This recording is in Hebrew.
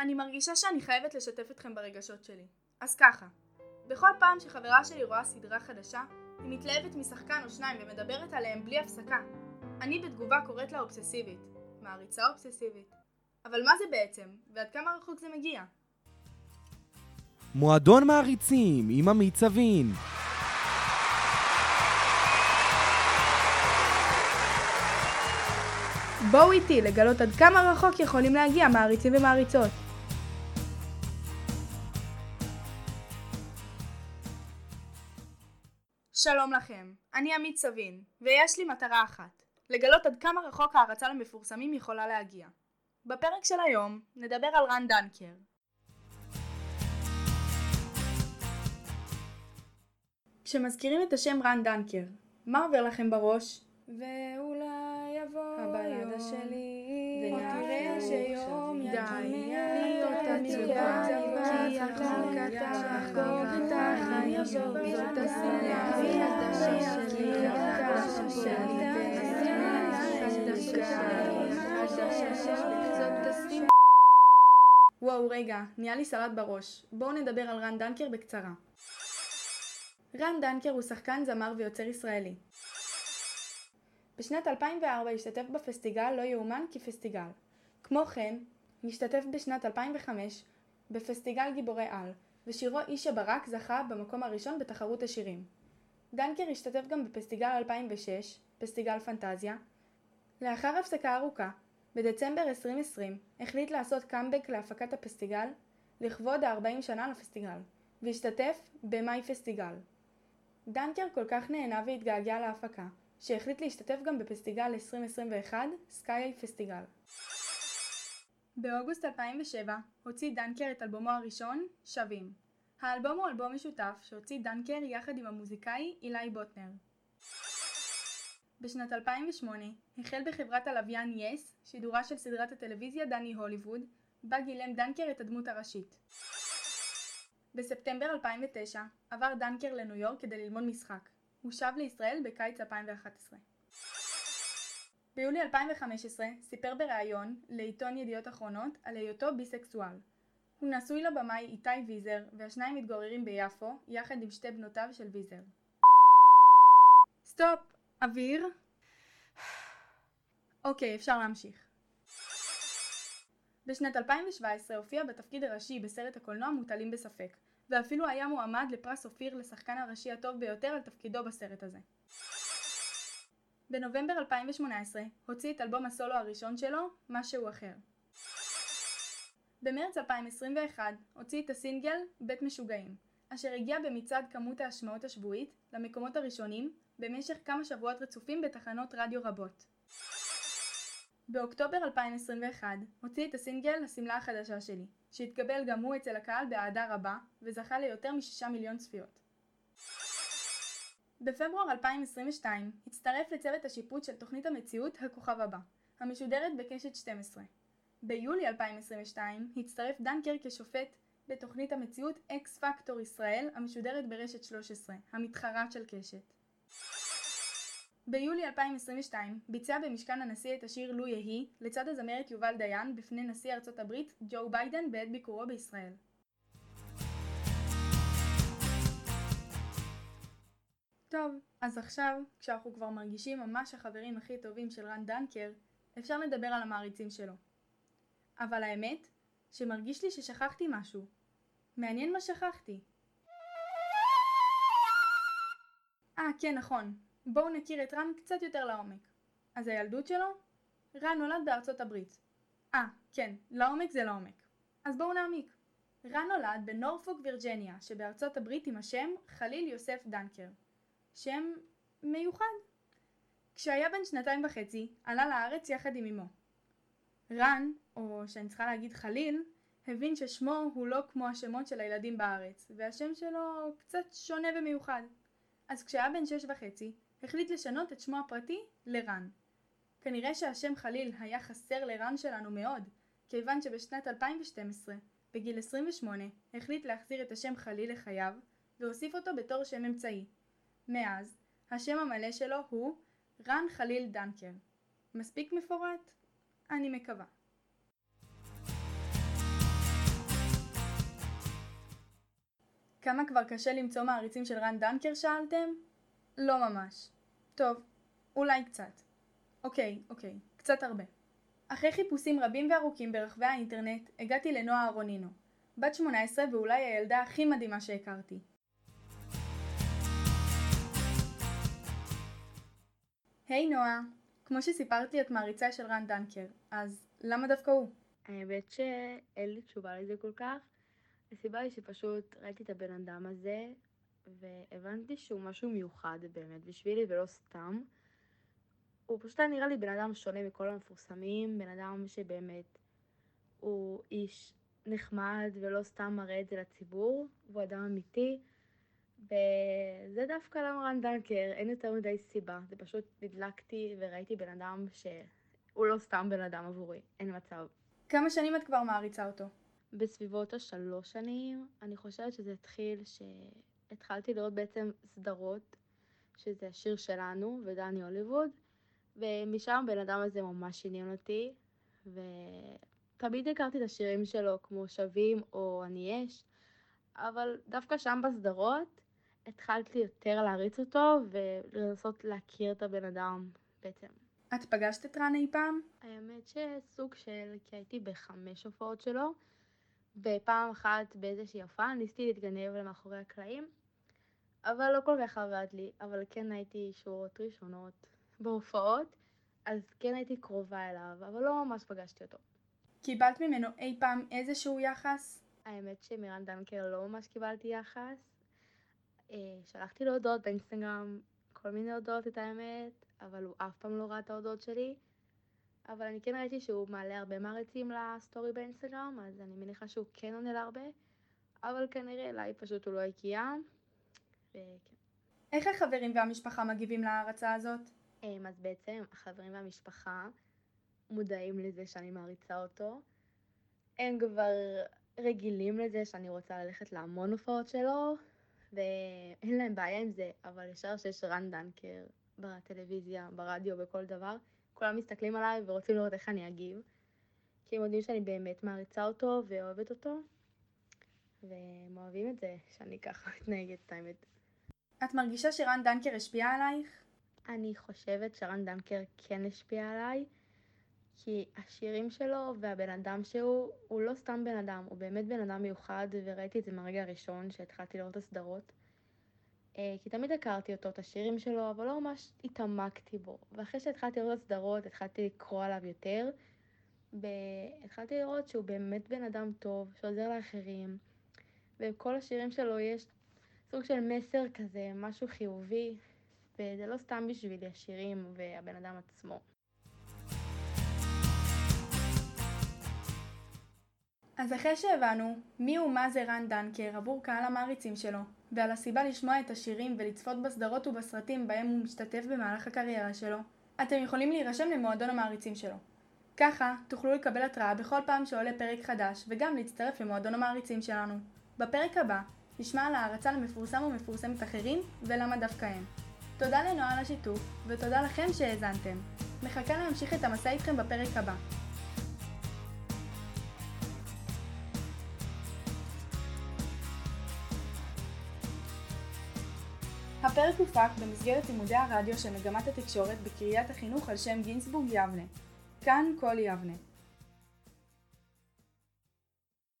אני מרגישה שאני חייבת לשתף אתכם ברגשות שלי. אז ככה, בכל פעם שחברה שלי רואה סדרה חדשה, היא מתלהבת משחקן או שניים ומדברת עליהם בלי הפסקה. אני בתגובה קוראת לה אובססיבית. מעריצה אובססיבית. אבל מה זה בעצם, ועד כמה רחוק זה מגיע? מועדון מעריצים עם עמית סבין. בואו איתי לגלות עד כמה רחוק יכולים להגיע מעריצים ומעריצות. שלום לכם, אני עמית סבין, ויש לי מטרה אחת, לגלות עד כמה רחוק הערצה למפורסמים יכולה להגיע. בפרק של היום נדבר על רן דנקר. כשמזכירים את השם רן דנקר, מה עובר לכם בראש? ואולי יבוא יום שלי, ותראה שיום יתמלא את החיים, זאת השנאה, שלי, שלי, וואו רגע, נהיה לי סלט בראש. בואו נדבר על רן דנקר בקצרה. רן דנקר הוא שחקן זמר ויוצר ישראלי. בשנת 2004 השתתף בפסטיגל לא יאומן כפסטיגל. כמו כן, השתתף בשנת 2005 בפסטיגל גיבורי על, ושירו איש הברק זכה במקום הראשון בתחרות השירים. דנקר השתתף גם בפסטיגל 2006, פסטיגל פנטזיה. לאחר הפסקה ארוכה, בדצמבר 2020 החליט לעשות קאמבק להפקת הפסטיגל לכבוד ה-40 שנה לפסטיגל, והשתתף במאי פסטיגל. דנקר כל כך נהנה והתגעגע להפקה, שהחליט להשתתף גם בפסטיגל 2021, סקאי פסטיגל. באוגוסט 2007 הוציא דנקר את אלבומו הראשון, שווים. האלבום הוא אלבום משותף שהוציא דנקר יחד עם המוזיקאי אילי בוטנר. בשנת 2008 החל בחברת הלוויין יס שידורה של סדרת הטלוויזיה דני הוליווד, בה גילם דנקר את הדמות הראשית. בספטמבר 2009 עבר דנקר לניו יורק כדי ללמוד משחק. הוא שב לישראל בקיץ 2011. ביולי 2015 סיפר בריאיון לעיתון ידיעות אחרונות על היותו ביסקסואל. הוא נשוי לבמאי איתי ויזר והשניים מתגוררים ביפו יחד עם שתי בנותיו של ויזר. סטופ! אוויר? אוקיי, אפשר להמשיך. בשנת 2017 הופיע בתפקיד הראשי בסרט הקולנוע מוטלים בספק, ואפילו היה מועמד לפרס אופיר לשחקן הראשי הטוב ביותר על תפקידו בסרט הזה. בנובמבר 2018 הוציא את אלבום הסולו הראשון שלו, משהו אחר. במרץ 2021 הוציא את הסינגל בית משוגעים, אשר הגיע במצעד כמות ההשמעות השבועית למקומות הראשונים במשך כמה שבועות רצופים בתחנות רדיו רבות. באוקטובר 2021 הוציא את הסינגל השמלה החדשה שלי, שהתקבל גם הוא אצל הקהל באהדה רבה וזכה ליותר משישה מיליון צפיות. בפברואר 2022 הצטרף לצוות השיפוט של תוכנית המציאות הכוכב הבא, המשודרת בקשת 12. ביולי 2022 הצטרף דנקר כשופט בתוכנית המציאות אקס פקטור ישראל המשודרת ברשת 13, המתחרה של קשת. ביולי 2022 ביצע במשכן הנשיא את השיר לו יהי לצד הזמרת יובל דיין בפני נשיא ארצות הברית ג'ו ביידן בעת ביקורו בישראל. טוב, אז עכשיו, כשאנחנו כבר מרגישים ממש החברים הכי טובים של רן דנקר, אפשר לדבר על המעריצים שלו. אבל האמת, שמרגיש לי ששכחתי משהו. מעניין מה שכחתי. אה, כן, נכון. בואו נכיר את רן קצת יותר לעומק. אז הילדות שלו? רן נולד בארצות הברית. אה, כן, לעומק זה לעומק. אז בואו נעמיק. רן נולד בנורפוק וירג'ניה שבארצות הברית עם השם חליל יוסף דנקר. שם מיוחד. כשהיה בן שנתיים וחצי, עלה לארץ יחד עם אמו. רן, או שאני צריכה להגיד חליל, הבין ששמו הוא לא כמו השמות של הילדים בארץ, והשם שלו קצת שונה ומיוחד. אז כשהיה בן שש וחצי, החליט לשנות את שמו הפרטי לרן. כנראה שהשם חליל היה חסר לרן שלנו מאוד, כיוון שבשנת 2012, בגיל 28, החליט להחזיר את השם חליל לחייו, והוסיף אותו בתור שם אמצעי. מאז, השם המלא שלו הוא רן חליל דנקר. מספיק מפורט? אני מקווה. כמה כבר קשה למצוא מעריצים של רן דנקר שאלתם? לא ממש. טוב, אולי קצת. אוקיי, אוקיי, קצת הרבה. אחרי חיפושים רבים וארוכים ברחבי האינטרנט, הגעתי לנועה אהרונינו, בת 18 ואולי הילדה הכי מדהימה שהכרתי, היי נועה, כמו שסיפרת לי את מעריצה של רן דנקר, אז למה דווקא הוא? האמת שאין לי תשובה לזה כל כך. הסיבה היא שפשוט ראיתי את הבן אדם הזה, והבנתי שהוא משהו מיוחד באמת בשבילי ולא סתם. הוא פשוט היה נראה לי בן אדם שונה מכל המפורסמים, בן אדם שבאמת הוא איש נחמד ולא סתם מראה את זה לציבור, הוא אדם אמיתי. וזה דווקא למה רן דנקר, אין יותר מדי סיבה, זה פשוט נדלקתי וראיתי בן אדם שהוא לא סתם בן אדם עבורי, אין מצב. כמה שנים את כבר מעריצה אותו? בסביבות השלוש שנים, אני חושבת שזה התחיל שהתחלתי לראות בעצם סדרות, שזה השיר שלנו ודני הוליווד, ומשם בן אדם הזה ממש עניין אותי, ותמיד הכרתי את השירים שלו כמו שווים או אני אש, אבל דווקא שם בסדרות התחלתי יותר להריץ אותו ולנסות להכיר את הבן אדם בעצם. את פגשת את רן אי פעם? האמת שסוג של, כי הייתי בחמש הופעות שלו, ופעם אחת באיזושהי הופעה ניסיתי להתגנב למאחורי הקלעים, אבל לא כל כך עבד לי, אבל כן הייתי שורות ראשונות בהופעות, אז כן הייתי קרובה אליו, אבל לא ממש פגשתי אותו. קיבלת ממנו אי פעם איזשהו יחס? האמת שמירן דנקר לא ממש קיבלתי יחס. אה, שלחתי לו הודעות באינסטגרם, כל מיני הודעות את האמת, אבל הוא אף פעם לא ראה את ההודעות שלי. אבל אני כן ראיתי שהוא מעלה הרבה מעריצים לסטורי באינסטגרם, אז אני מניחה שהוא כן עונה להרבה, אבל כנראה אליי פשוט הוא לא הגיע, וכן. איך החברים והמשפחה מגיבים להערצה הזאת? אז בעצם החברים והמשפחה מודעים לזה שאני מעריצה אותו. הם כבר רגילים לזה שאני רוצה ללכת להמון הופעות שלו, ואין להם בעיה עם זה, אבל ישר שיש רן דנקר בטלוויזיה, ברדיו, בכל דבר, כולם מסתכלים עליי ורוצים לראות איך אני אגיב. כי הם יודעים שאני באמת מעריצה אותו ואוהבת אותו, והם אוהבים את זה שאני ככה מתנהגת, את האמת. את מרגישה שרן דנקר השפיע עלייך? אני חושבת שרן דנקר כן השפיע עליי, כי השירים שלו והבן אדם שהוא, הוא לא סתם בן אדם, הוא באמת בן אדם מיוחד, וראיתי את זה מהרגע הראשון שהתחלתי לראות את הסדרות. אה, כי תמיד הכרתי אותו, את השירים שלו, אבל לא ממש התעמקתי בו. ואחרי שהתחלתי לראות את הסדרות, התחלתי לקרוא עליו יותר, והתחלתי לראות שהוא באמת בן אדם טוב, שעוזר לאחרים, ובכל השירים שלו יש סוג של מסר כזה, משהו חיובי, וזה לא סתם בשבילי השירים והבן אדם עצמו. אז אחרי שהבנו מי ומה זה רן דנקר עבור קהל המעריצים שלו, ועל הסיבה לשמוע את השירים ולצפות בסדרות ובסרטים בהם הוא משתתף במהלך הקריירה שלו, אתם יכולים להירשם למועדון המעריצים שלו. ככה תוכלו לקבל התראה בכל פעם שעולה פרק חדש, וגם להצטרף למועדון המעריצים שלנו. בפרק הבא נשמע על הערצה למפורסם ומפורסמת אחרים, ולמה דווקא הם. תודה לנועה על השיתוף, ותודה לכם שהאזנתם. מחכה להמשיך את המסע איתכם בפרק הבא. הפרק הופק במסגרת לימודי הרדיו של מגמת התקשורת בקריית החינוך על שם גינסבורג יבנה. כאן כל יבנה.